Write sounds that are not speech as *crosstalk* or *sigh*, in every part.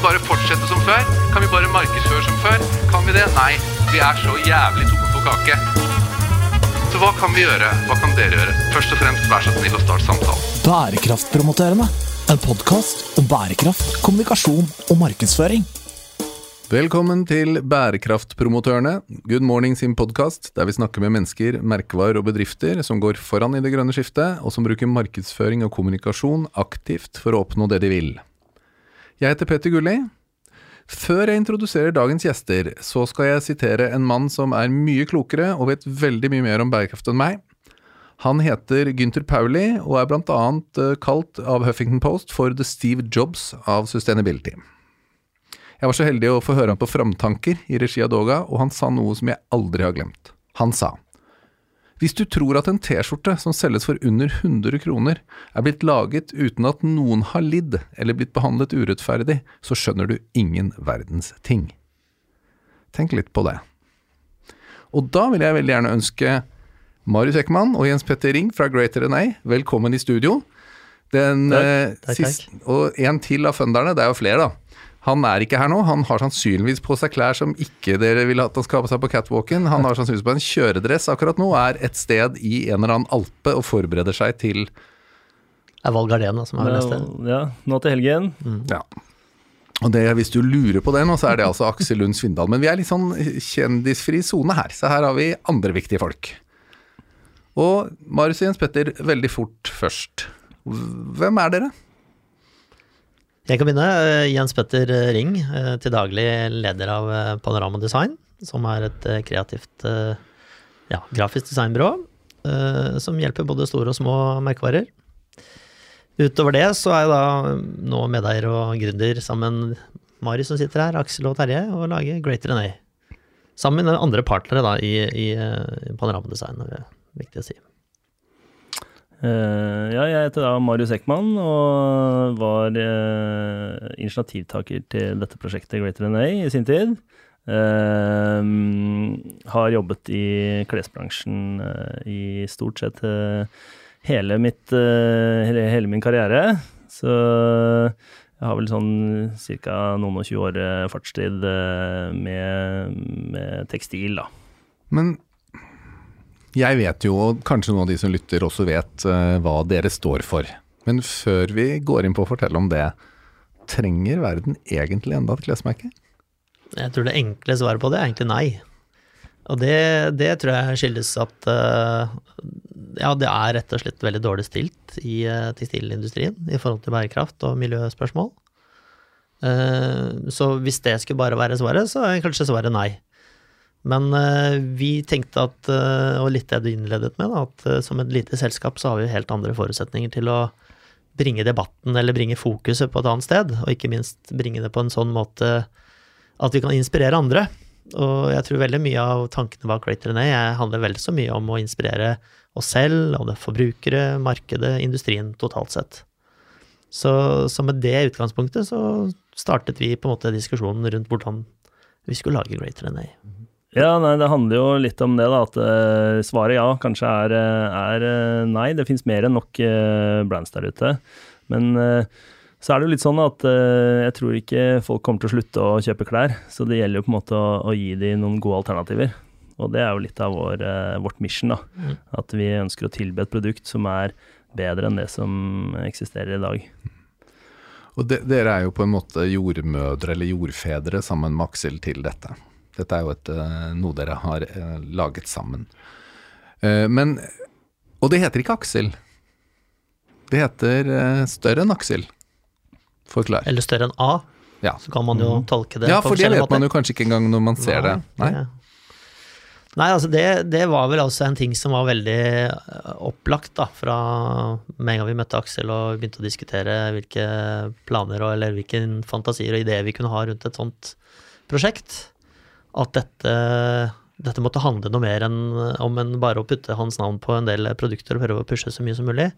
vi bare fortsette som før? Kan vi bare markedsføre som før? Kan vi det? Nei, vi er så jævlig tomme for kake. Så hva kan vi gjøre? Hva kan dere gjøre? Først og fremst, vær så snill å starte samtalen. Bærekraftpromotørene. En podkast om bærekraft, kommunikasjon og markedsføring. Velkommen til Bærekraftpromotørene, Good Morning sin podkast, der vi snakker med mennesker, merkevarer og bedrifter som går foran i det grønne skiftet, og som bruker markedsføring og kommunikasjon aktivt for å oppnå det de vil. Jeg heter Peter Gulli. Før jeg introduserer dagens gjester, så skal jeg sitere en mann som er mye klokere og vet veldig mye mer om bærekraft enn meg. Han heter Gynter Pauli og er annet eh, kalt av Huffington Post for The Steve Jobs av Sustainability. Jeg var så heldig å få høre ham på Framtanker i regi av Doga, og han sa noe som jeg aldri har glemt. Han sa hvis du tror at en T-skjorte som selges for under 100 kroner, er blitt laget uten at noen har lidd eller blitt behandlet urettferdig, så skjønner du ingen verdens ting. Tenk litt på det. Og da vil jeg veldig gjerne ønske Marius Ekman og Jens Petter Ring fra Greater NA velkommen i studio. Den, takk, takk, takk, Siste, og en til av funderne, det er jo flere, da. Han er ikke her nå. Han har sannsynligvis på seg klær som ikke dere vil hatt han skal ha på seg på catwalken. Han har sannsynligvis på en kjøredress akkurat nå, er et sted i en eller annen alpe og forbereder seg til Det er Val Gardena som er neste. Ja, nå til helgen. Ja. Og det, Hvis du lurer på det nå, så er det altså Aksel Lund Svindal. Men vi er litt sånn kjendisfri sone her, så her har vi andre viktige folk. Og Marius og Jens Petter, veldig fort først. Hvem er dere? Jeg kan begynne. Eh, Jens Petter Ring, eh, til daglig leder av eh, Panorama Design, som er et kreativt ja, grafisk designbyrå som hjelper både store og små merkevarer. Utover det så er jeg da nå medeier og gründer sammen Mari som sitter her, Aksel og Terje, og lager Greater René. Sammen med andre partnere da i, i Panorama Design, det er viktig å si. Uh, ja, jeg heter da Marius Ekman og var uh, initiativtaker til dette prosjektet Greater NA i sin tid. Uh, har jobbet i klesbransjen i stort sett hele, mitt, hele, hele, min karriere. Så jeg har vel sånn ca. noen og tjue år fartstid med, med tekstil, da. Men jeg vet jo, og kanskje noen av de som lytter også vet, uh, hva dere står for. Men før vi går inn på å fortelle om det, trenger verden egentlig enda et klesmerke? Jeg tror det enkle svaret på det er egentlig nei. Og det, det tror jeg skyldes at uh, ja, det er rett og slett veldig dårlig stilt i uh, tekstilindustrien i forhold til bærekraft og miljøspørsmål. så hvis det skulle bare være svaret, så er kanskje svaret nei. Men uh, vi tenkte at, uh, og litt det du innledet med, at uh, som et lite selskap så har vi helt andre forutsetninger til å bringe debatten eller bringe fokuset på et annet sted, og ikke minst bringe det på en sånn måte at vi kan inspirere andre. Og jeg tror veldig mye av tankene bak Creator NA handler veldig så mye om å inspirere oss selv, og det forbrukere, markedet, industrien totalt sett. Så, så med det utgangspunktet så startet vi på en måte diskusjonen rundt hvordan vi skulle lage Greater NA. Ja, nei, det handler jo litt om det, da. At uh, svaret ja kanskje er, eh, er uh, nei. Det fins mer enn nok uh, brands der ute. Men så er det jo litt sånn at jeg tror ikke folk kommer til å slutte å kjøpe klær. Så det gjelder jo på en måte å, å gi dem noen gode alternativer. Og det er jo litt av vår, vårt mission, da. Mm. At vi ønsker å tilby et produkt som er bedre enn det som eksisterer i dag. Og de, dere er jo på en måte jordmødre eller jordfedre sammen med Aksel til dette. Dette er jo et, eh, noe dere har eh, laget sammen. Eh, men Og det heter ikke Aksel. Det heter større enn Aksel. Forklar. Eller større enn A. Ja. Så kan man jo mhm. tolke det. Ja, for det vet man jo kanskje ikke engang når man ser Nei, det. Nei, Nei altså det, det, var vel altså en ting som var veldig opplagt da, fra med en gang vi møtte Aksel og begynte å diskutere hvilke planer og, eller hvilke fantasier og ideer vi kunne ha rundt et sånt prosjekt at dette, dette måtte handle noe mer enn, om enn bare å putte hans navn på en del produkter og prøve å pushe så mye som mulig.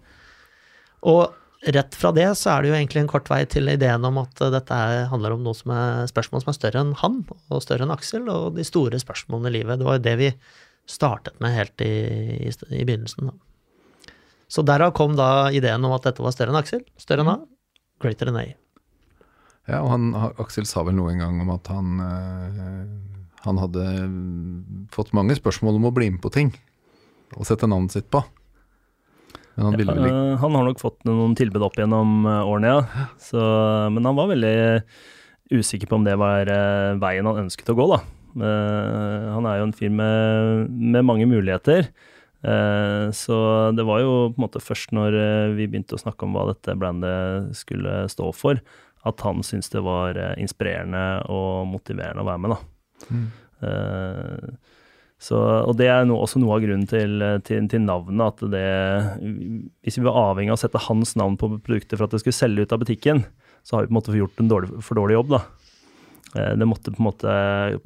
Og rett fra det så er det jo egentlig en kort vei til ideen om at dette handler om noe som er spørsmål som er større enn han, og større enn Aksel, og de store spørsmålene i livet. Det var jo det vi startet med helt i, i, i begynnelsen. Da. Så derav kom da ideen om at dette var større enn Aksel, større enn A, greater than A. Ja, og han, Aksel sa vel noe en gang om at han, øh, han hadde mm, fått mange spørsmål om å bli med på ting og sette navnet sitt på. Han ikke Eh, han har nok fått noen tilbud opp gjennom eh, årene, ja. Så, men han var veldig usikker på om det var eh, veien han ønsket å gå, da. Han er jo en fyr med, med mange muligheter. Så det var jo på en måte først når vi begynte å snakke om hva dette brandet skulle stå for, at han syntes det var inspirerende og motiverende å være med, da. Mm. Eh, så, og det er no, også noe av grunnen til, til, til navnet, at det Hvis vi var avhengig av å sette hans navn på produktet for at det skulle selge ut av butikken, så har vi på en måte gjort en dårlig, for dårlig jobb, da. Eh, Det måtte måte,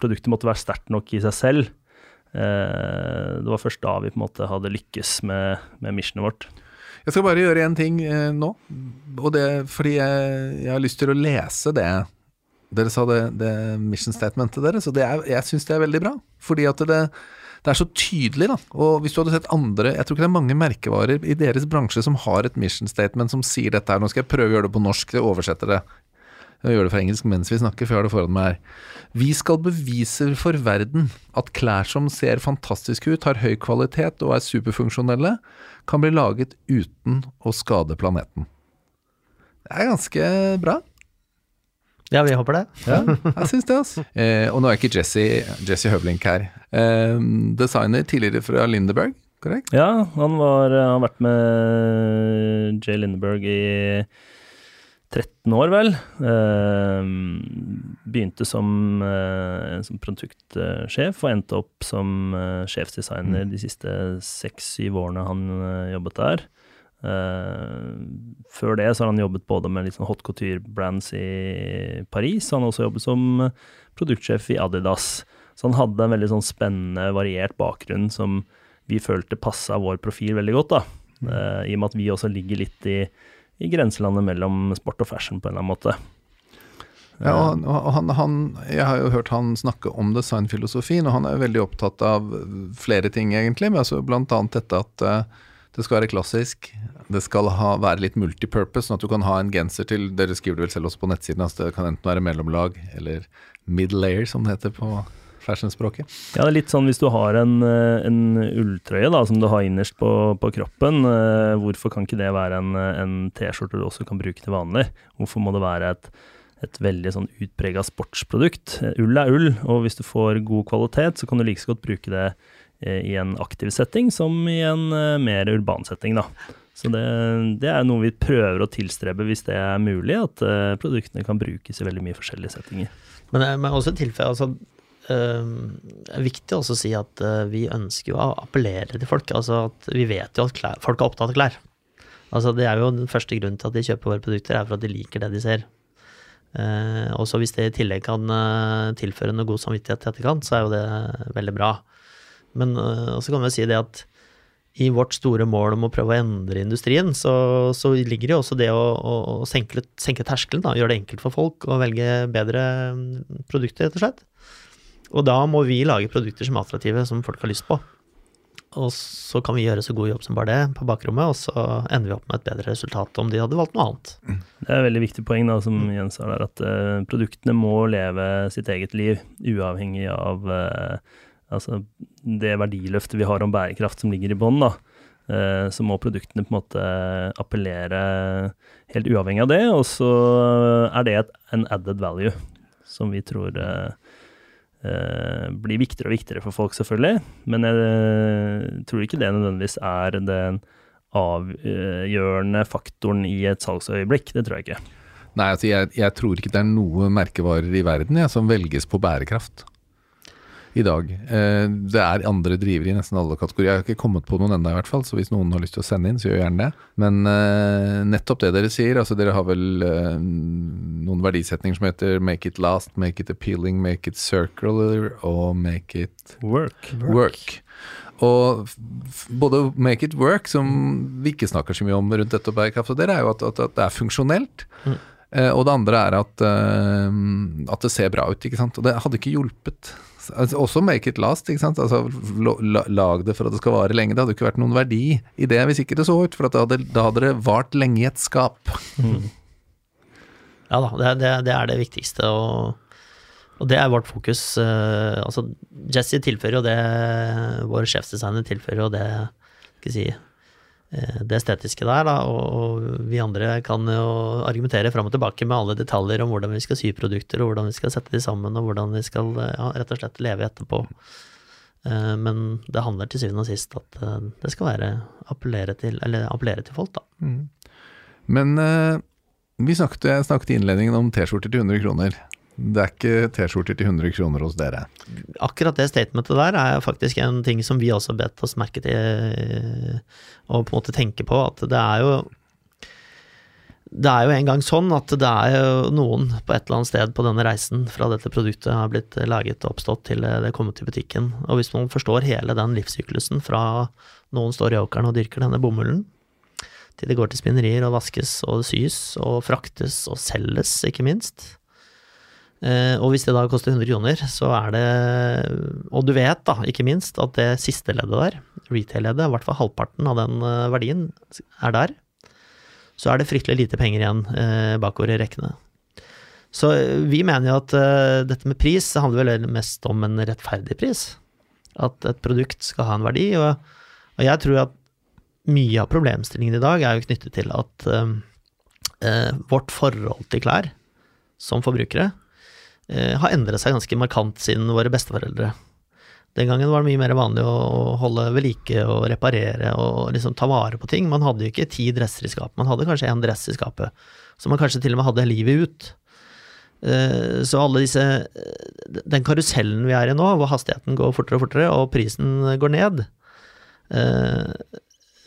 produktet måtte være sterkt nok i seg selv. Eh, Det var først da vi på en måte hadde lykkes med, med missionet vårt. Jeg skal bare gjøre én ting eh, nå, og det fordi jeg, jeg har lyst til å lese det dere sa, det, det mission statementet deres, og er, jeg syns det er veldig bra. Fordi at det, det er så tydelig, da. Og hvis du hadde sett andre Jeg tror ikke det er mange merkevarer i deres bransje som har et mission statement som sier dette her. Nå skal jeg prøve å gjøre det på norsk, jeg oversetter det. Jeg gjør det fra engelsk mens vi snakker, for jeg har det foran meg her. Vi skal bevise for verden at klær som ser fantastiske ut, har høy kvalitet og er superfunksjonelle, kan bli laget uten å skade planeten. Det er ganske bra. Ja, vi håper det. Ja, *laughs* jeg syns det, altså. Eh, og nå er ikke Jesse, Jesse Høvlink her. Eh, designer tidligere fra Lindeberg, korrekt? Ja, han var, har vært med Jay Lindeberg i 13 år, vel. Eh, begynte som, eh, som produktsjef og endte opp som eh, sjefsdesigner de siste seks-syv årene han eh, jobbet der. Eh, før det så har han jobbet både med litt sånn hot couture-brands i Paris, han har også jobbet som produktsjef i Adidas. Så han hadde en veldig sånn spennende, variert bakgrunn som vi følte passa vår profil veldig godt, da. Uh, I og med at vi også ligger litt i, i grenselandet mellom sport og fashion på en eller annen måte. Ja, og, han, han, jeg har jo hørt han snakke om designfilosofien, og han er jo veldig opptatt av flere ting, egentlig. Men altså annet dette at eh, det skal være klassisk, det skal ha, være litt multipurpose, sånn at du kan ha en genser til Dere skriver det vel selv også på nettsiden, altså det kan enten være mellomlag eller mid-layer, som det heter på fashionspråket. Ja, det er litt sånn hvis du har en, eh, en ulltrøye da, som du har innerst på, på kroppen, eh, hvorfor kan ikke det være en, en T-skjorte du også kan bruke til vanlig? Hvorfor må det være et, et veldig sånn utprega sportsprodukt? Ull er ull, og hvis du får god kvalitet, så kan du like så godt bruke det i en aktiv setting som i en eh, mer urban setting, da. Så det, det er noe vi prøver å tilstrebe hvis det er mulig, at uh, produktene kan brukes i veldig mye forskjellige settinger. Men jeg må også tilføye altså, Det er viktig også å si at vi ønsker jo å appellere til folk. Altså at vi vet jo at klær, folk er opptatt av klær. Altså Det er jo den første grunnen til at de kjøper våre produkter, er for at de liker det de ser. Eh, og så hvis det i tillegg kan eh, tilføre noe god samvittighet i etterkant, så er jo det veldig bra. Men uh, så kan vi si det at i vårt store mål om å prøve å endre industrien, så, så ligger det jo også det å, å, å senke, senke terskelen, da, gjøre det enkelt for folk å velge bedre mm, produkter, rett og slett. Og da må vi lage produkter som er attraktive, som folk har lyst på. Og så kan vi gjøre så god jobb som bare det på bakrommet, og så ender vi opp med et bedre resultat om de hadde valgt noe annet. Det er et veldig viktig poeng da, som Jens har der, at uh, produktene må leve sitt eget liv, uavhengig av eh, altså, det verdiløftet vi har om bærekraft som ligger i bånn. da. Eh, så må produktene på en måte appellere helt uavhengig av det, og så er det en added value som vi tror eh, eh, blir viktigere og viktigere for folk, selvfølgelig. Men jeg tror ikke det nødvendigvis er den avgjørende faktoren i et salgsøyeblikk. Det tror jeg ikke. Nei, altså jeg, jeg tror ikke det er noe merkevarer i verden jeg, som velges på bærekraft i dag. Eh, det er andre drivere i nesten alle kategorier. Jeg har ikke kommet på noen ennå, i hvert fall, så hvis noen har lyst til å sende inn, så gjør gjerne det. Men eh, nettopp det dere sier, altså dere har vel eh, noen verdisetninger som heter make it last, make it appealing, make it circular og make it Work. work. Og både make it work, som vi ikke snakker så mye om rundt dette og dere er jo at, at, at det er funksjonelt. Mm. Eh, og det andre er at, eh, at det ser bra ut, ikke sant. Og det hadde ikke hjulpet. Altså, også make it last, ikke sant. Altså, lag det for at det skal vare lenge. Det hadde ikke vært noen verdi i det hvis ikke det så ut, for da hadde, da hadde det vart lenge i et skap. Ja da, det, det, det er det viktigste, og, og det er vårt fokus. Uh, altså, Jesse tilfører jo det, vår sjefsdesigner tilfører jo det, skal jeg si, det estetiske der, da, og, vi andre kan jo argumentere fram og tilbake med alle detaljer om hvordan vi skal sy produkter, og hvordan vi skal sette de sammen, og hvordan vi skal ja, rett og slett leve etterpå. Eh, Men det handler til syvende og sist at eh, det skal være appellere til, eller appellere til folk, da. Men eh, vi snakket, jeg snakket i innledningen om T-skjorter til 100 kroner. Det er ikke T-skjorter til 100 kroner hos dere. Akkurat det statementet der er faktisk en ting som vi også bedt oss merke til eh, og på en måte tenke på, at det er jo det er jo en gang sånn at det er jo noen på et eller annet sted på denne reisen fra dette produktet har blitt laget og oppstått til det kommer til butikken. Og hvis man forstår hele den livssyklusen fra noen står i åkeren og dyrker denne bomullen, til det går til spinnerier og vaskes og sys og fraktes og selges, ikke minst. Eh, og hvis det da koster 100 kroner, så er det Og du vet, da, ikke minst, at det siste leddet der, retail-leddet, i hvert fall halvparten av den eh, verdien, er der. Så er det fryktelig lite penger igjen eh, bakover i rekkene. Så vi mener jo at dette med pris handler vel mest om en rettferdig pris. At et produkt skal ha en verdi. Og, jeg tror at mye av problemstillingen i dag er jo knyttet til at vårt forhold til klær som forbrukere har endret seg ganske markant siden våre besteforeldre. Den gangen var det mye mer vanlig å holde ved like og reparere og liksom ta vare på ting. Man hadde jo ikke ti dresser i skapet, man hadde kanskje én dress i skapet, som man kanskje til og med hadde livet ut. Eh, Så alle disse Den karusellen vi er i nå, hvor hastigheten går fortere og fortere, og prisen går ned, eh,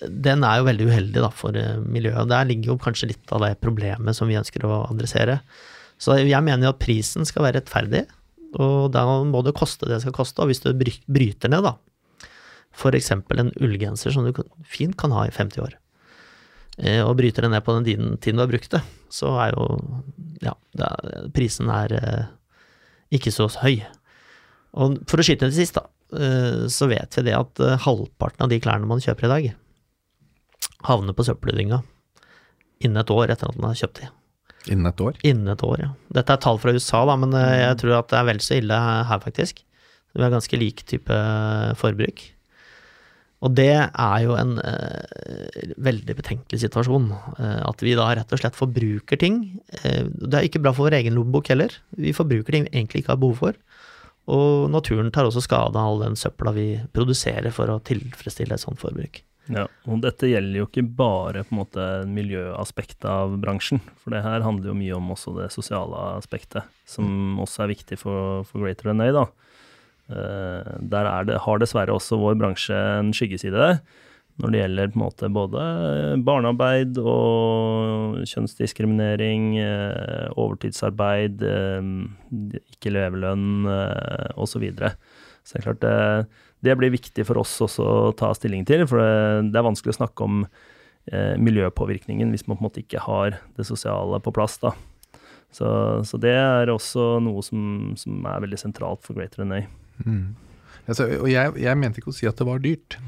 den er jo veldig uheldig da, for eh, miljøet. Der ligger jo kanskje litt av det problemet som vi ønsker å adressere. Så jeg mener jo at prisen skal være rettferdig, og da må det koste det det skal koste. Og hvis du bryter ned, da, eksempel en ullgenser som du fint kan ha i 50 år, eh, og bryter det ned på den tiden, du har brukt det, så er jo ja, er, prisen er eh, ikke så høy. Og for å skyte til sist, da, eh, så vet vi det at halvparten av de klærne man kjøper i dag, havner på søppeldynga innen et år etter at man har kjøpt de. Innen et år. Innen et år, ja. Dette er tall fra USA, da, men eh, jeg tror at det er vel så ille her, faktisk. Vi har ganske lik type forbruk. Og det er jo en eh, veldig betenkelig situasjon. eh, at vi da rett og slett forbruker ting. Eh, det er ikke bra for vår egen lommebok heller. Vi forbruker ting vi egentlig ikke har behov for. Og naturen tar også skade av all den søpla vi produserer for å tilfredsstille et sånt forbruk. Ja, og dette gjelder jo ikke bare på en måte miljøaspektet av bransjen, for det her handler jo mye om også det sosiale aspektet, som også er viktig for, for Greater NA, da. Eh, der er det, har dessverre også vår bransje en skyggeside når det gjelder på en måte både barnearbeid og kjønnsdiskriminering, eh, overtidsarbeid, eh, ikke levelønn osv. Så, videre. så det er klart det, det blir viktig for oss også å ta stilling til, for det, det er vanskelig å snakke om eh, miljøpåvirkningen hvis man på en måte ikke har det sosiale på plass. da. Så, så det er også noe som, som er veldig sentralt for Greater NA. Altså, og jeg, jeg mente ikke å si at det var dyrt.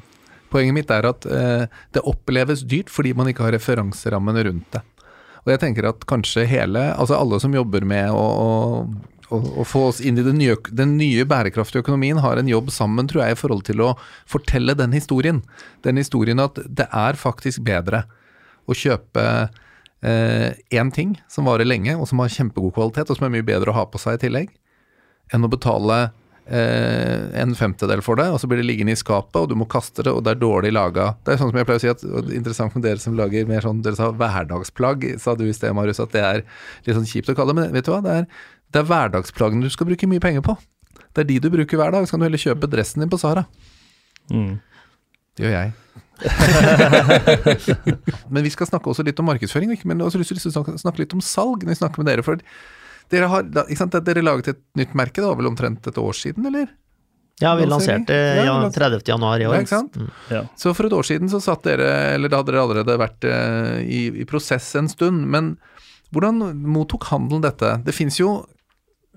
Poenget mitt er at eh, det oppleves dyrt fordi man ikke har referanserammene rundt det. Og jeg tenker at kanskje hele, altså alle som jobber med å, å, å, å få oss inn i den nye, den nye bærekraftige økonomien, har en jobb sammen, tror jeg, i forhold til å fortelle den historien. Den historien at det er faktisk bedre å kjøpe én ting som varer lenge, og som har kjempegod kvalitet, og som er mye bedre å ha på seg i tillegg, enn å betale eh, en femtedel for det, og så blir det liggende i skapet, og du må kaste det, og det er dårlig laga. Det er sånn som jeg pleier å si at, og er Interessant med dere som lager mer sånn Dere sa hverdagsplagg, sa du i sted, Marius, at det er litt sånn kjipt å kalle det, men vet du hva? Det er, det er hverdagsplaggene du skal bruke mye penger på. Det er de du bruker hver dag. Så kan du heller kjøpe dressen din på Sara. Mm. Det gjør jeg. *laughs* men vi skal snakke også litt om markedsføring, men jeg har også lyst til å snakke, litt om salg når vi snakker med dere. For dere har ikke sant, dere laget et nytt merke, det var vel omtrent et år siden, eller? Ja, vi lanserte Ja, ja, vi lans- 30. januar i år. Ja, ikke sant? Mm. Ja. Så for et år siden så satt dere, eller da hadde dere allerede vært eh, i, i prosess en stund, men hvordan mottok handelen dette? Det finnes jo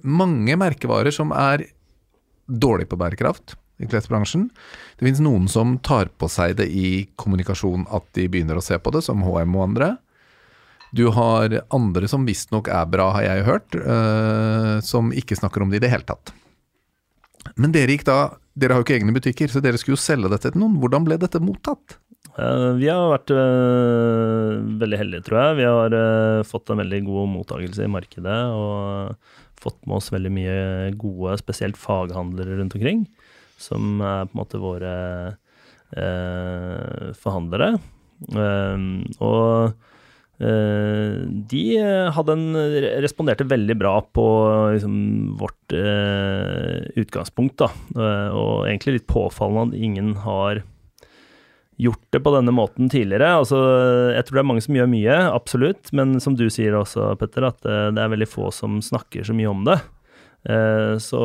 mange merkevarer som er dårlig på bærekraft i klesbransjen. Det finnes noen som tar på seg det i kommunikasjon at de begynner å se på det, som HM og andre. Du har andre som visstnok er bra, har jeg hørt, uh, som ikke snakker om det i det hele tatt. Men dere gikk da Dere har jo ikke egne butikker, så dere skulle jo selge dette til noen. Hvordan ble dette mottatt? Eh, vi har vært eh, veldig heldige, tror jeg. Vi har eh, fått en veldig god mottakelse i markedet og fått med oss veldig mye gode, spesielt faghandlere rundt omkring, som er på en måte våre forhandlere. Eh, og de hadde en, responderte veldig bra på liksom, vårt utgangspunkt, da. Og egentlig litt påfallende at ingen har gjort det på denne måten tidligere. Altså, jeg tror det er mange som gjør mye, absolutt, men som du sier også, Petter, at eh, det er veldig få som snakker så mye om det. Eh, så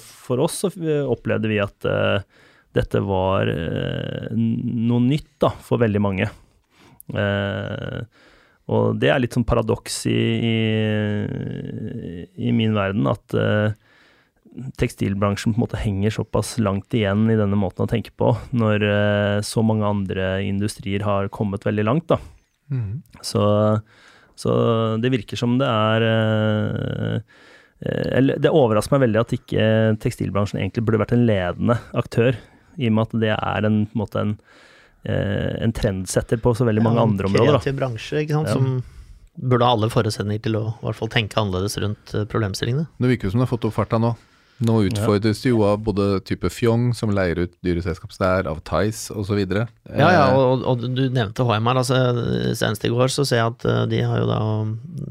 for oss så opplevde vi at eh, dette var noe nytt da, for veldig mange. Og det er litt sånn paradoks i, i, i min verden at tekstilbransjen på en måte henger såpass langt igjen i denne måten å tenke på, når uh, så mange andre industrier har kommet veldig langt. da. Mm. Så, så, det virker som det er uh, Eller det overrasker meg veldig at ikke tekstilbransjen egentlig burde vært en ledende aktør, i og med at det er en, på en, måte en, en trendsetter på så veldig mange ja, andre områder. Kreativ bransje, ikke sant, ja. som burde ha alle forutsetninger til å i hvert fall tenke annerledes rundt problemstillingene. Det virker jo som det har fått opp farta nå. Nå utfordres det jo av både type Fjong, som leier ut dyreselskap der, av Tice osv. Ja, ja, eh, og, og, du nevnte HMR. Altså, senest i går så ser jeg at eh, de har jo da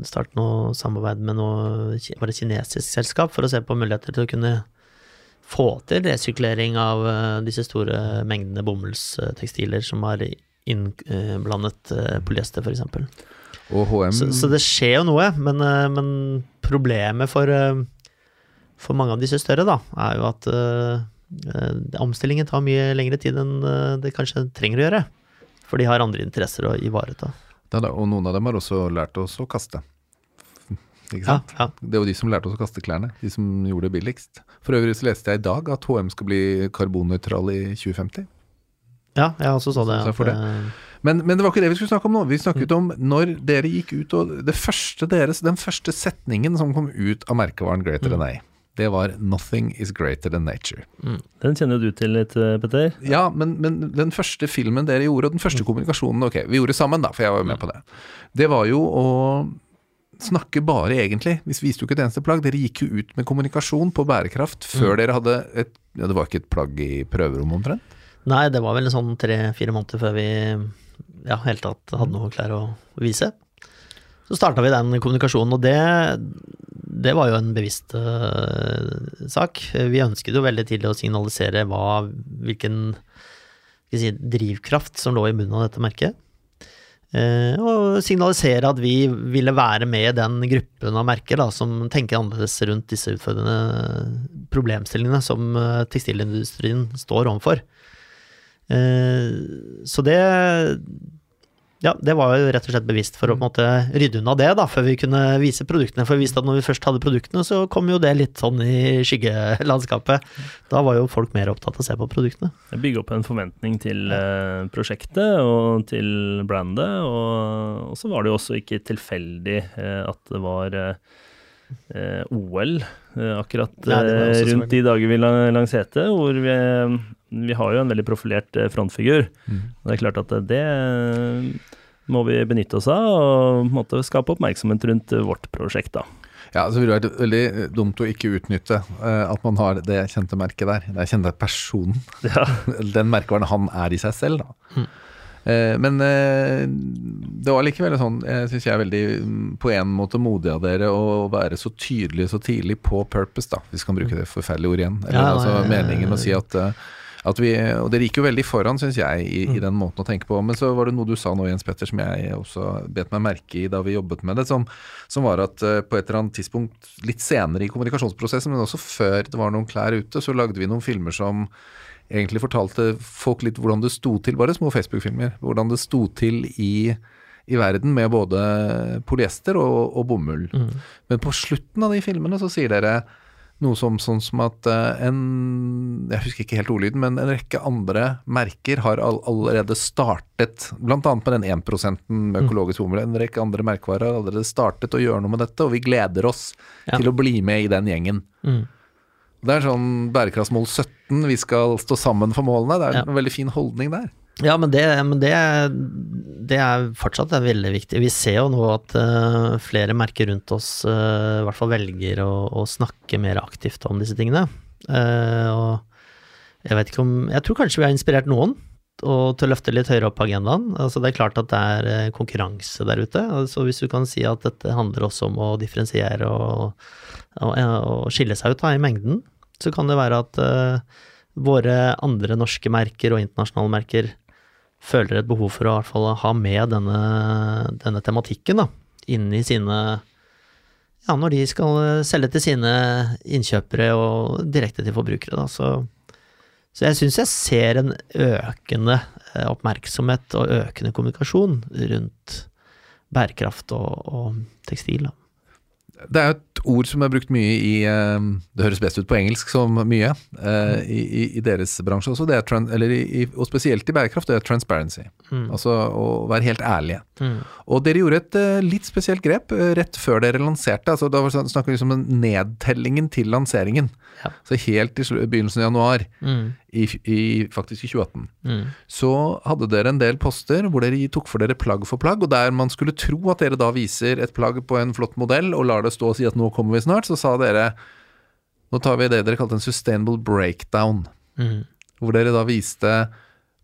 startet noe samarbeid med noe var det kinesisk selskap for å se på muligheter til å kunne få til resyklering av eh, disse store mengdene bomullstekstiler som har innblandet polyester, f.eks. Så, så det skjer jo noe, men, men problemet for for mange av disse større, da, er jo at uh, omstillingen tar mye lengre tid enn uh, det kanskje trenger å gjøre. For de har andre interesser å ivareta. Ja, og noen av dem har også lært oss å kaste. *laughs* Ikke sant? Ja, ja. Det var de som lærte oss å kaste klærne. De som gjorde det billigst. For øvrig så leste jeg i dag at HM skal bli karbonnøytral i 2050. Ja, jeg også så det. Så det. Men, men, det var ikke det vi skulle snakke om nå. Vi snakket om når dere gikk ut og det første deres, Den første setningen som kom ut av merkevaren Greater mm. Than A det var 'Nothing is greater than nature'. Mm. Den kjenner du til litt, eh, Petter? Ja, men, men, den første filmen dere gjorde, og den første mm. kommunikasjonen Ok, vi gjorde sammen, da, for jeg var jo med mm. på det. Det var jo å snakke bare, egentlig. Vi viste jo ikke et eneste plagg. Dere gikk jo ut med kommunikasjon på bærekraft før mm. dere hadde et Ja, det var ikke et plagg i prøverommet omtrent? Nei, det var vel en sånn tre-fire måneder før vi ja, helt tatt hadde noe klær å vise. Så starta vi den kommunikasjonen, og det, det var jo en bevisst uh, sak. Vi ønsket jo veldig tidlig å signalisere hva, hvilken si, drivkraft som lå i bunnen av dette merket. Uh, og signalisere at vi ville være med i den gruppen av merker da, som tenker annerledes rundt disse utfordrende problemstillingene som uh, tekstilindustrien står overfor. Uh, så det ja, det var jo rett og slett bevisst for å på en måte rydde unna det, da, før vi kunne vise produktene. For vi visste at når vi først hadde produktene, så kom jo det litt sånn i skyggelandskapet. Da var jo folk mer opptatt av å se på produktene. Bygge opp en forventning til eh, prosjektet og til brandet. Og, så var det jo også ikke tilfeldig eh, at det var eh, OL akkurat Nei, rundt de dager vi lanserte, hvor vi vi har jo en veldig profilert eh, frontfigur. Mm. Det er klart at det må vi benytte oss av, og måtte skape oppmerksomhet rundt vårt prosjekt. da. Ja, så ville det vært veldig dumt å ikke utnytte uh, at man har det kjente merket der. Det kjente personen. *laughs* Ja. Den merkevaren han er i seg selv, da. Mm. Uh, men uh, det var likevel sånn, jeg syns jeg er veldig mm, på en måte modig av dere å være så tydelig så tidlig på purpose, da, hvis vi kan bruke det forferdelige ordet igjen. Eller ja, altså meningen å si at vi, og Dere gikk jo veldig foran, syns jeg, i, i, mm. den måten å tenke på. Men så var det noe du sa nå, Jens Petter, som jeg også bet meg merke i da vi jobbet med det. Som, som var at uh, på et eller annet tidspunkt litt senere i kommunikasjonsprosessen, men også før det var noen klær ute, så lagde vi noen filmer som egentlig fortalte folk litt hvordan det sto til, bare små Facebook-filmer. Hvordan det sto til i i verden med både polyester og, og bomull. Mm. Men på slutten av de filmene så sier dere noe som sånn som at eh, en Jeg husker ikke helt ordlyden, men en rekke andre merker har all, allerede startet, bl.a. med den 1 med økologisk bomull. En rekke andre merkevarer har allerede startet å gjøre noe med dette, og vi gleder oss Ja. til å bli med i den gjengen. Mm. Det er sånn bærekraftsmål 17, vi skal stå sammen for målene. Det er Ja. en veldig fin holdning der. Ja, men det, men det, det er fortsatt veldig viktig. Vi ser jo nå at uh, flere merker rundt oss uh, i hvert fall velger å, å snakke mer aktivt om disse tingene. Uh, og jeg ikke om Jeg tror kanskje vi har inspirert noen og til å løfte litt høyere opp agendaen. Altså, det er klart at det er konkurranse der ute. Altså, hvis du kan si at dette handler også om å differensiere og, og, og skille seg ut da, i mengden, så kan det være at uh, våre andre norske merker og internasjonale merker føler et behov for å i hvert fall ha med denne, denne tematikken da, inni sine Ja, når de skal selge til sine innkjøpere og direkte til forbrukere, da. Så, så jeg syns jeg ser en økende eh, oppmerksomhet og økende kommunikasjon rundt bærekraft og, og tekstil. Da. Det er jo et ord som er brukt mye i eh, Det høres best ut på engelsk som mye eh, i, i, deres bransje også, det er eller i, og spesielt i bærekraft, det er transparency. Mm. Altså å være helt ærlige. Mm. Og dere gjorde et eh, litt spesielt grep eh, rett før dere lanserte. altså Da sånn- snakker vi om nedtellingen til lanseringen. Ja. Så helt i begynnelsen av januar, Mm. I, i, faktisk i 2018, Mm. så hadde dere en del poster hvor dere tok for dere plagg for plagg, og der man skulle tro at dere da viser et plagg på en flott modell og lar det stå og si at nå kommer vi snart, så sa dere nå tar vi det dere kalte en sustainable breakdown, Mm. hvor dere da viste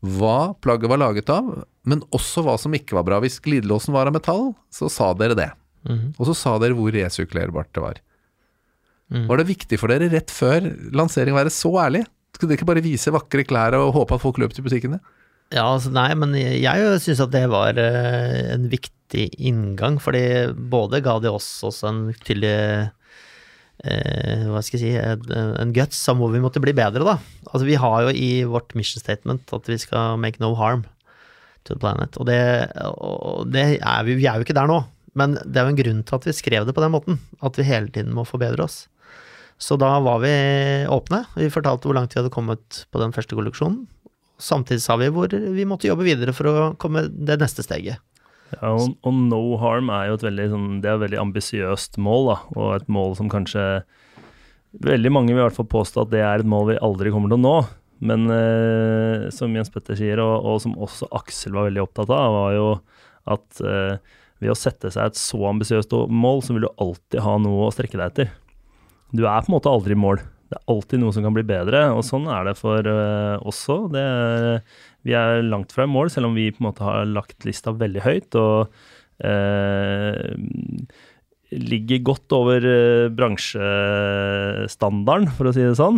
hva plagget var laget av, men også hva som ikke var bra. Hvis glidelåsen var av metall, så sa dere det. Mm. Og så sa dere hvor resirkulerbart det var. Mm. Var det viktig for dere rett før lansering å være så ærlig? Skulle dere ikke bare vise vakre klær og håpe at folk løp til butikkene? Ja, altså nei, men jeg, jeg syns at det var eh, en viktig inngang, fordi både ga det oss også en tydelig eh, hva skal jeg si, en, en guts om hvor vi måtte bli bedre, da. Altså vi har jo i vårt mission statement at vi skal make no harm to the planet, og det, og det er vi, vi er jo ikke der nå. Men det er jo en grunn til at vi skrev det på den måten, at vi hele tiden må forbedre oss. Så da var vi åpne. Vi fortalte hvor langt vi hadde kommet på den første kolleksjonen. Samtidig sa vi hvor vi måtte jobbe videre for å komme det neste steget. Ja, og, og no harm er jo et veldig, sånn, veldig ambisiøst mål, da, og et mål som kanskje Veldig mange vil i hvert fall påstå at det er et mål vi aldri kommer til å nå. Men eh, som Jens Petter sier, og, og som også Aksel var veldig opptatt av, var jo at eh, ved å sette seg et så ambisiøst mål, så vil du alltid ha noe å strekke deg etter. Du er på en måte aldri i mål. Det er alltid noe som kan bli bedre, og sånn er det for uh, òg. Det vi er langt fra i mål, selv om vi på en måte har lagt lista veldig høyt og uh, ligger godt over eh, bransjestandarden, for å si det sånn.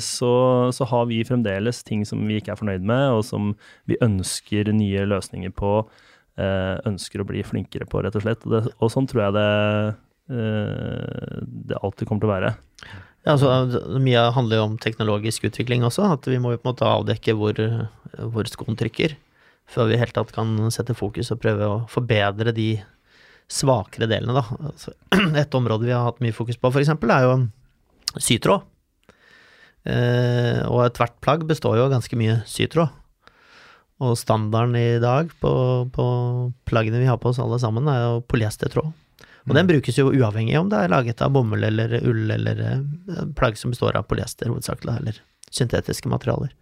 Så, så har vi fremdeles ting som vi ikke er fornøyd med, og som vi ønsker nye løsninger på. Ønsker å bli flinkere på, rett og slett. Og, det, og sånn tror jeg det, det alltid kommer til å være. Ja, altså, mye handler jo om teknologisk utvikling også, at vi må på en måte avdekke hvor, hvor skoen trykker, før vi helt tatt kan sette fokus og prøve å forbedre de svakere delene, da. Altså, *clears throat* et område vi har hatt mye fokus på, f.eks., er jo sytråd. Eh, og ethvert plagg består jo av ganske mye sytråd. Og standarden i dag på, på plaggene vi har på oss alle sammen, er jo polyestertråd. Og den brukes jo uavhengig om det er laget av bomull eller ull eller eh, plagg som består av polyester hovedsakelig, eller syntetiske materialer.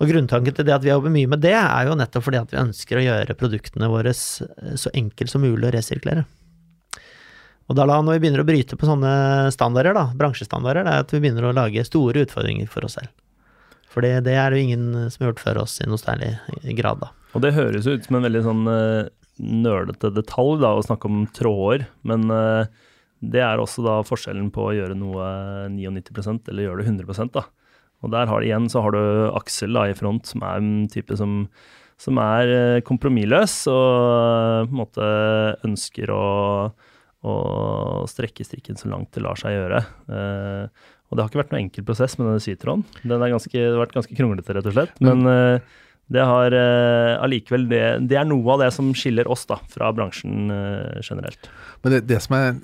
Og grunntanken til det at vi jobber mye med det, er jo nettopp fordi at vi ønsker å gjøre produktene våre så enkelt som mulig å resirkulere. Og da når vi begynner å bryte på sånne standarder, da, bransjestandarder, det er at vi begynner å lage store utfordringer for oss selv. For det, er det jo ingen som har gjort før oss i noe særlig grad, da. Og det høres ut som en veldig sånn uh, nølete detalj da, å snakke om tråder, men eh, det er også da forskjellen på å gjøre noe 99% eller gjøre det 100% da. Og der har, du igjen så har du Aksel da, i front, som er en type som, som er eh, kompromissløs og eh, på en måte ønsker å, å strekke strikken så langt det lar seg gjøre. Uh, og det har ikke vært noen enkel prosess med denne sytråden. Den har vært ganske kronglete, rett og slett. Men eh, det har eh, allikevel det, det er noe av det som skiller oss da, fra bransjen eh, generelt. Men det, det som er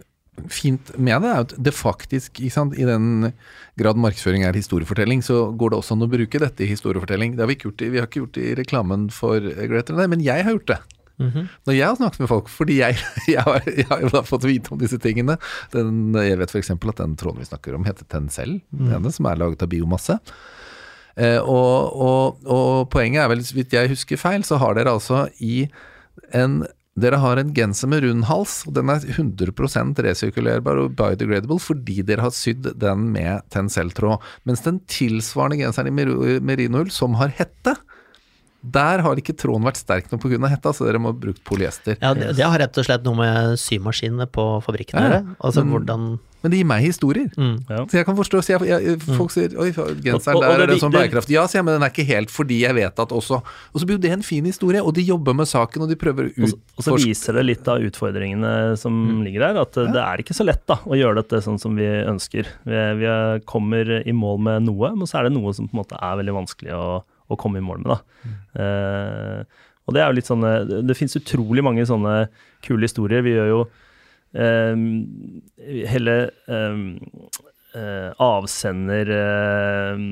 fint med det, er at det faktisk, ikke sant, i den grad markedsføring er historiefortelling, så går det også an å bruke dette i historiefortelling. Det har vi ikke gjort i, vi har ikke gjort det i reklamen for Greater Than men jeg har gjort det. Mhm. Når jeg har snakket med folk, fordi jeg, *laughs* jeg, har, jeg har jo da fått vite om disse tingene den, Jeg vet f.eks. at den tråden vi snakker om heter Tencel, denne som er laget av biomasse. Eh, og, og, og poenget er vel, vidt jeg husker feil, så har dere altså i en dere har en genser med rund hals, og den er 100% resirkulerbar og biodegradable fordi dere har sydd den med Tencel-tråd. Mens den tilsvarende genseren i mer- merinoull, som har hette, der har ikke tråden vært sterk nok pga. hetta, så dere må ha brukt polyester. Ja, det, det har rett og slett noe med symaskinene på fabrikken å Ja, gjøre. Altså Men- hvordan Men det gir meg historier. mm. Ja. Så jeg kan forstå så jeg, jeg, Folk sier oi, genseren der, og- og der er det- det sånn det- bærekraftig. Ja, sier jeg, men den er ikke helt fordi jeg vet at også Og så blir jo det en fin historie, og de jobber med saken, og de prøver å utforske og så viser det litt av utfordringene som Mm. ligger der. At ja. det er ikke så lett da, å gjøre dette sånn som vi ønsker. Vi, vi er- kommer i mål med noe, men så er det noe som på en måte er veldig vanskelig å, å komme i mål med. da. Eh, og det er jo litt sånne Det, det finnes utrolig mange sånne kule historier. Vi gjør jo eh, hele eh, eh, avsender eh,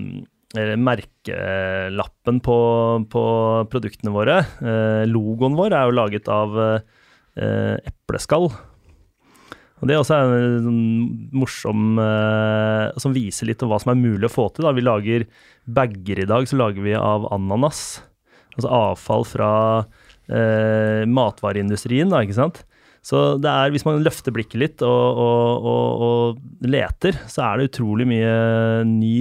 eller merkelappen på, på produktene våre. Eh, logoen vår er jo laget av eh, epleskall. Og Det er også en sånn morsom eh, Som viser litt om hva som er mulig å få til. Da. Vi lager bager i dag, så lager vi av ananas. Altså avfall fra eh, matvareindustrien, da, ikke sant. Så det er, hvis man løfter blikket litt og, og, og, og leter, så er det utrolig mye ny,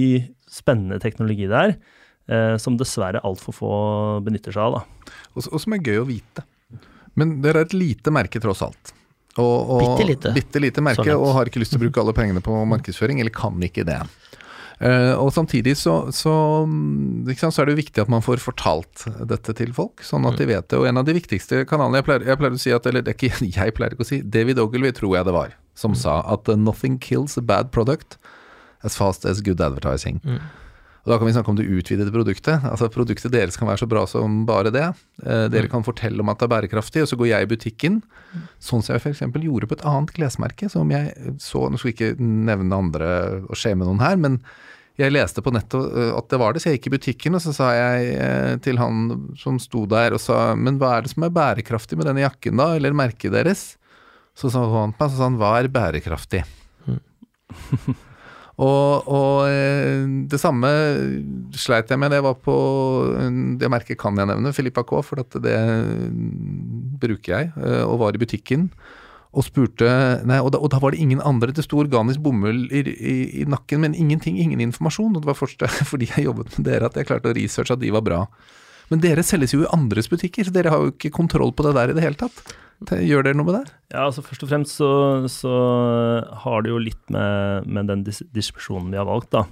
spennende teknologi der. Eh, som dessverre altfor få benytter seg av. da. og, og som er gøy å vite. Men dere er et lite merke, tross alt. Og, og, Bitte lite. Bitte lite merke, sånn og har ikke lyst til å bruke alle pengene på markedsføring, eller kan ikke det. Uh, og samtidig så, så, mm, sant, så er det jo viktig at man får fortalt dette til folk, sånn at de vet det. Og en av de viktigste kanalene Jeg pleier, jeg pleier å si at Eller det er ikke, *laughs* jeg pleier ikke å si David Ogilvy tror jeg det var, som sa at uh, 'nothing kills a bad product as fast as good advertising'. Og Da kan vi snakke om det utvidede produktet. Altså Produktet deres kan være så bra som bare det. Eh, dere kan fortelle om at det er bærekraftig, og så går jeg i butikken. Sånn som jeg f.eks. gjorde på et annet klesmerke som jeg så Nå skal vi ikke nevne andre og shame noen her, men jeg leste på nettet eh, at det var det, så jeg gikk i butikken, og så sa jeg eh, til han som sto der og sa Men hva er det som er bærekraftig med denne jakken, da? Eller merket deres? Så sa han på meg, så sa han hva er bærekraftig? *laughs* Og, og eh, det samme sleit jeg med. Det var på Det merket kan jeg nevne, Filippa K, for det bruker jeg. eh, Og var i butikken og spurte Nei, og da, og da var det ingen andre. Det sto organisk bomull i, i, i nakken, men ingenting, ingen informasjon. Og det var først *laughs* fordi jeg jobbet med dere at jeg klarte å researche at de var bra. Men dere selges jo i andres butikker, så dere har jo ikke kontroll på det der i det hele tatt. Gjør dere noe med det? Ja, altså Først og fremst så, så har det jo litt med, med den dis distribusjonen vi har valgt. da.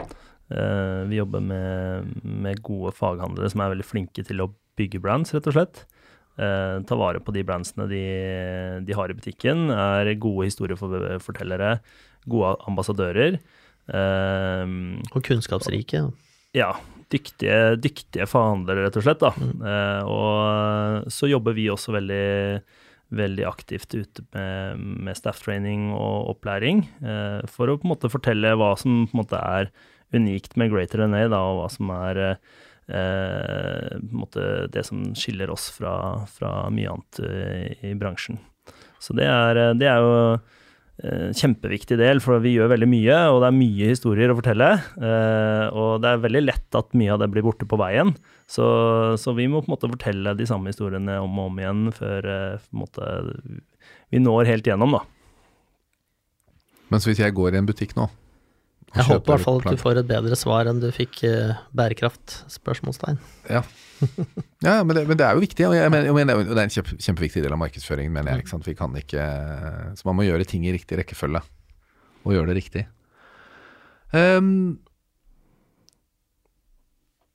Uh, vi jobber med, med gode faghandlere som er veldig flinke til å bygge brands, rett og slett. Uh, ta vare på de brandsene de, de har i butikken. Er gode historiefortellere, gode ambassadører. Uh, Og kunnskapsrike. ja, dyktige, dyktige forhandlere, rett og slett. Da. Eh, og så jobber vi også veldig, veldig aktivt ute med, med staff-training og opplæring, eh, for å på en måte fortelle hva som på en måte er unikt med Greater NA, da, og hva som er eh, måte det som skiller oss fra, fra mye annet i, i bransjen. Så det er, det er jo kjempeviktig del, for vi gjør veldig mye, og det er mye historier å fortelle. Eh, og det er veldig lett at mye av det blir borte på veien. Så, så vi må på en måte fortelle de samme historiene om og om igjen før eh, måte, vi når helt gjennom, da. så hvis jeg går i en butikk nå Jeg håper i hvert fall at du får et bedre svar enn du fikk uh, bærekraft? Spørsmålstegn. Ja, *laughs* ja men, det, men det er jo viktig, og, jeg mener, jeg mener, det er en kjempe, kjempeviktig del av markedsføringen, mener jeg. Vi kan ikke Så man må gjøre ting i riktig rekkefølge, og gjøre det riktig. Um,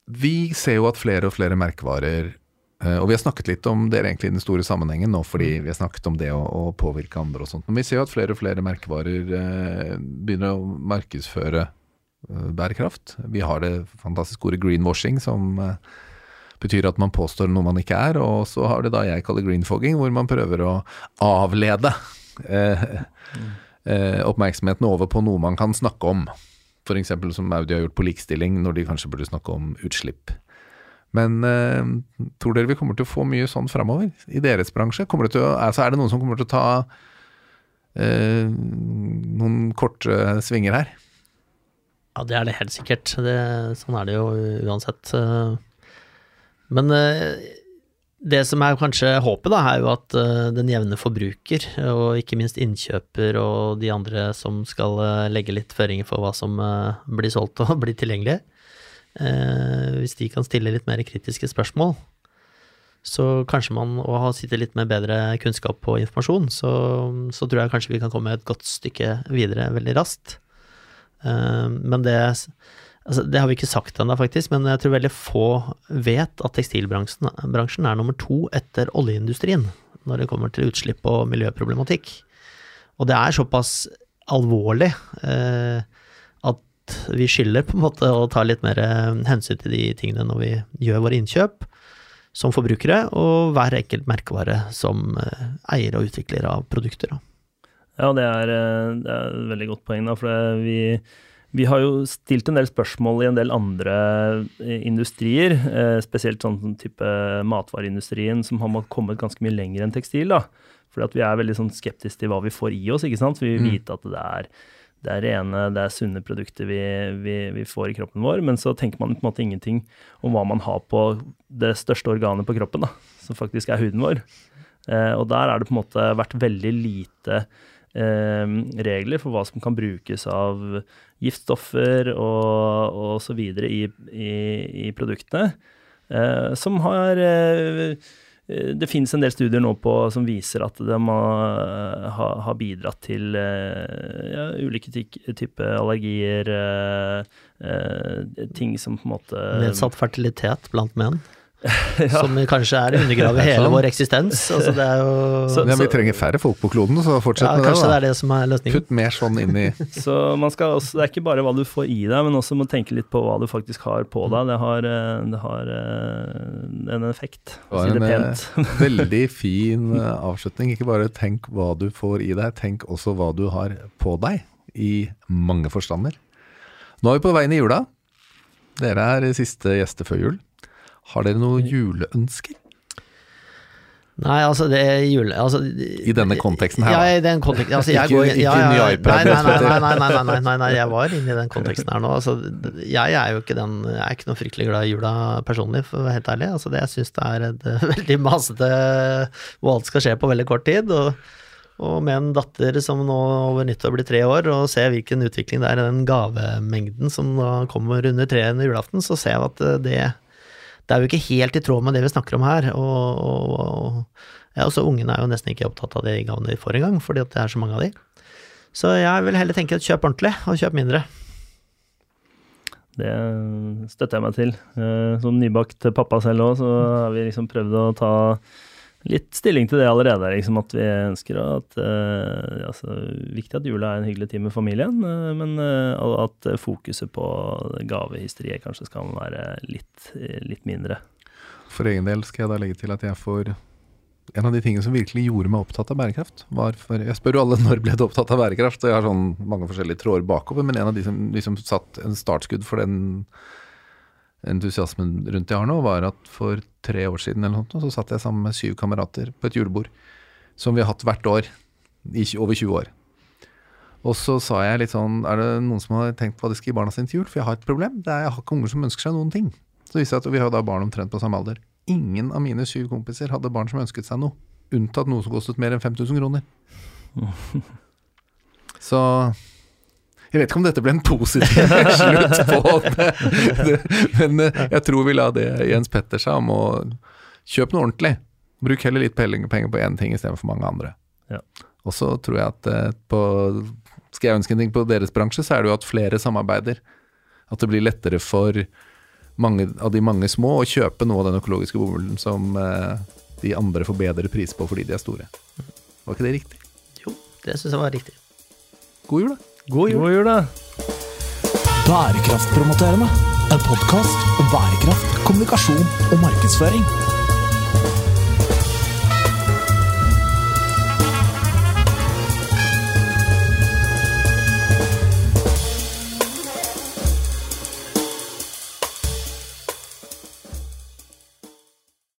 vi ser jo at flere og flere merkevarer eh, Og vi har snakket litt om det egentlig i den store sammenhengen nå, fordi vi har snakket om det å, å påvirke andre og sånt. Men vi ser jo at flere og flere merkevarer eh, begynner å markedsføre eh, bærekraft. Vi har det fantastiske ordet greenwashing, som eh, betyr at man påstår noe man ikke er. Og så har det da jeg kaller greenfogging, hvor man prøver å avlede. Eh, eh, oppmerksomheten over på noe man kan snakke om. F.eks. som Audi har gjort på likestilling, når de kanskje burde snakke om utslipp. Men uh, tror dere vi kommer til å få mye sånn framover i deres bransje? Å, altså er det noen som kommer til å ta uh, noen korte svinger her? Ja, det er det helt sikkert. Det, sånn er det jo uansett. Men eh, det som er kanskje håpet, da, er jo at den jevne forbruker, og ikke minst innkjøper og de andre som skal legge litt føringer for hva som blir solgt og *laughs* blir tilgjengelig, hvis de kan stille litt mer kritiske spørsmål, så kanskje man, og har sittet litt med bedre kunnskap og informasjon, så, så, tror jeg kanskje vi kan komme et godt stykke videre veldig raskt. men det Altså, det har vi ikke sagt ennå, faktisk, men jeg tror veldig få vet at tekstilbransjen er nummer to etter oljeindustrien når det kommer til utslipp og miljøproblematikk. Og det er såpass alvorlig eh, at vi skylder på en måte å ta litt mer eh, hensyn til de tingene når vi gjør våre innkjøp som forbrukere, og hver enkelt merkevare som eh, eier og utvikler av produkter. Ja, det er, eh, det er et veldig godt poeng, da, for vi vi har jo stilt en del spørsmål i en del andre industrier, spesielt sånn type matvareindustrien, som har kommet ganske mye lenger enn tekstil. da. Fordi at vi er veldig sånn skeptiske til hva vi får i oss. ikke sant? Vi vil mm. vite at det er, det er rene, det er sunne produkter vi, vi, vi, får i kroppen vår. Men så tenker man på en måte ingenting om hva man har på det største organet på kroppen, da, som faktisk er huden vår. Eh, og der er det på en måte vært veldig lite eh, regler for hva som kan brukes av giftstoffer og, og så videre i, i, i produktene, eh, som har eh, det finnes en del studier nå på, som viser at de har, har bidratt til eh, ja, ulike typer allergier, eh, eh, ting som på en måte Nedsatt fertilitet blant menn? *laughs* ja. Som kanskje er undergraver *laughs* hele sånn. vår eksistens. Altså det er jo, *laughs* så, ja, vi trenger færre folk på kloden, så fortsett ja, med det. Kanskje da. det er det som er løsningen. Putt mer sånn inn i Så man skal også, Det er ikke bare hva du får i deg, men også må tenke litt på hva du faktisk har på deg. Det har, eh, det har eh, en effekt. Det var en eh, veldig fin avslutning. Ikke bare tenk hva du får i deg, tenk også hva du har på deg. I mange forstander. Nå er vi på veien i jula. Dere er siste gjester før jul. Har dere noen juleønsker? Nei, altså det er jule... Altså, I denne konteksten her. Ja, i den konteksten. Altså, jeg går, ikke ja, ja, ny iPad? Nei nei nei, nei nei nei, nei, nei, jeg var inne i den konteksten her nå. Altså, jeg er jo ikke den Jeg er ikke noe fryktelig glad i jula personlig, for å være helt ærlig. Altså, det, jeg syns det er et *laughs* veldig masete hvor alt skal skje på veldig kort tid. og og med en datter som nå over nyttår blir tre år, og ser hvilken utvikling det er i den gavemengden som da kommer under treet under julaften, så ser jeg at det det er jo ikke helt i tråd med det vi snakker om her. Og, og, ja, også ungene er jo nesten ikke opptatt av de gavene de får engang, fordi det er så mange av de. Så jeg vil heller tenke at kjøp ordentlig, og kjøp mindre. Det støtter jeg meg til. Eh, som nybakt pappa selv òg, så har vi liksom prøvd å ta litt stilling til det allerede. Liksom, at vi ønsker at uh, altså, Viktig at jula er en hyggelig tid med familien, uh, men uh, at fokuset på gavehysteriet kanskje skal være litt, litt, mindre. For egen del skal jeg da legge til at jeg får En av de tingene som virkelig gjorde meg opptatt av bærekraft, var for Jeg spør jo alle *laughs* når ble du opptatt av bærekraft, og jeg har sånn mange forskjellige tråder bakover, men en av de som liksom satt en startskudd for den entusiasmen rundt jeg har nå, var at for tre år siden eller noe, så satt jeg sammen med syv kamerater på et julebord. Som vi har hatt hvert år i over 20 år. Og så sa jeg litt sånn Er det noen som har tenkt på hva de skal gi barna sine til jul? For jeg har et problem. Det er, jeg har ikke unger som ønsker seg noen ting. Så viste jeg at vi har da barn omtrent på samme alder. Ingen av mine syv kompiser hadde barn som ønsket seg noe. Unntatt noe som kostet mer enn 5000 kroner. *laughs* Så jeg vet ikke om dette ble en positiv *laughs* slutt på det, men eh, jeg tror vi la det Jens Petter sa om å kjøpe noe ordentlig. Bruk heller litt penger på én ting istedenfor mange andre. Ja. Og så tror jeg at eh, på Skal jeg ønske en ting på deres bransje, så er det jo at flere samarbeider. At det blir lettere for mange av de mange små å kjøpe noe av den økologiske bomullen som eh, de andre får bedre pris på fordi de er store. Var ikke det riktig? Jo, det syns jeg var riktig. God jul, da. God jul. God jul da. Bærekraftpromoterende. En podkast om bærekraft, kommunikasjon og markedsføring.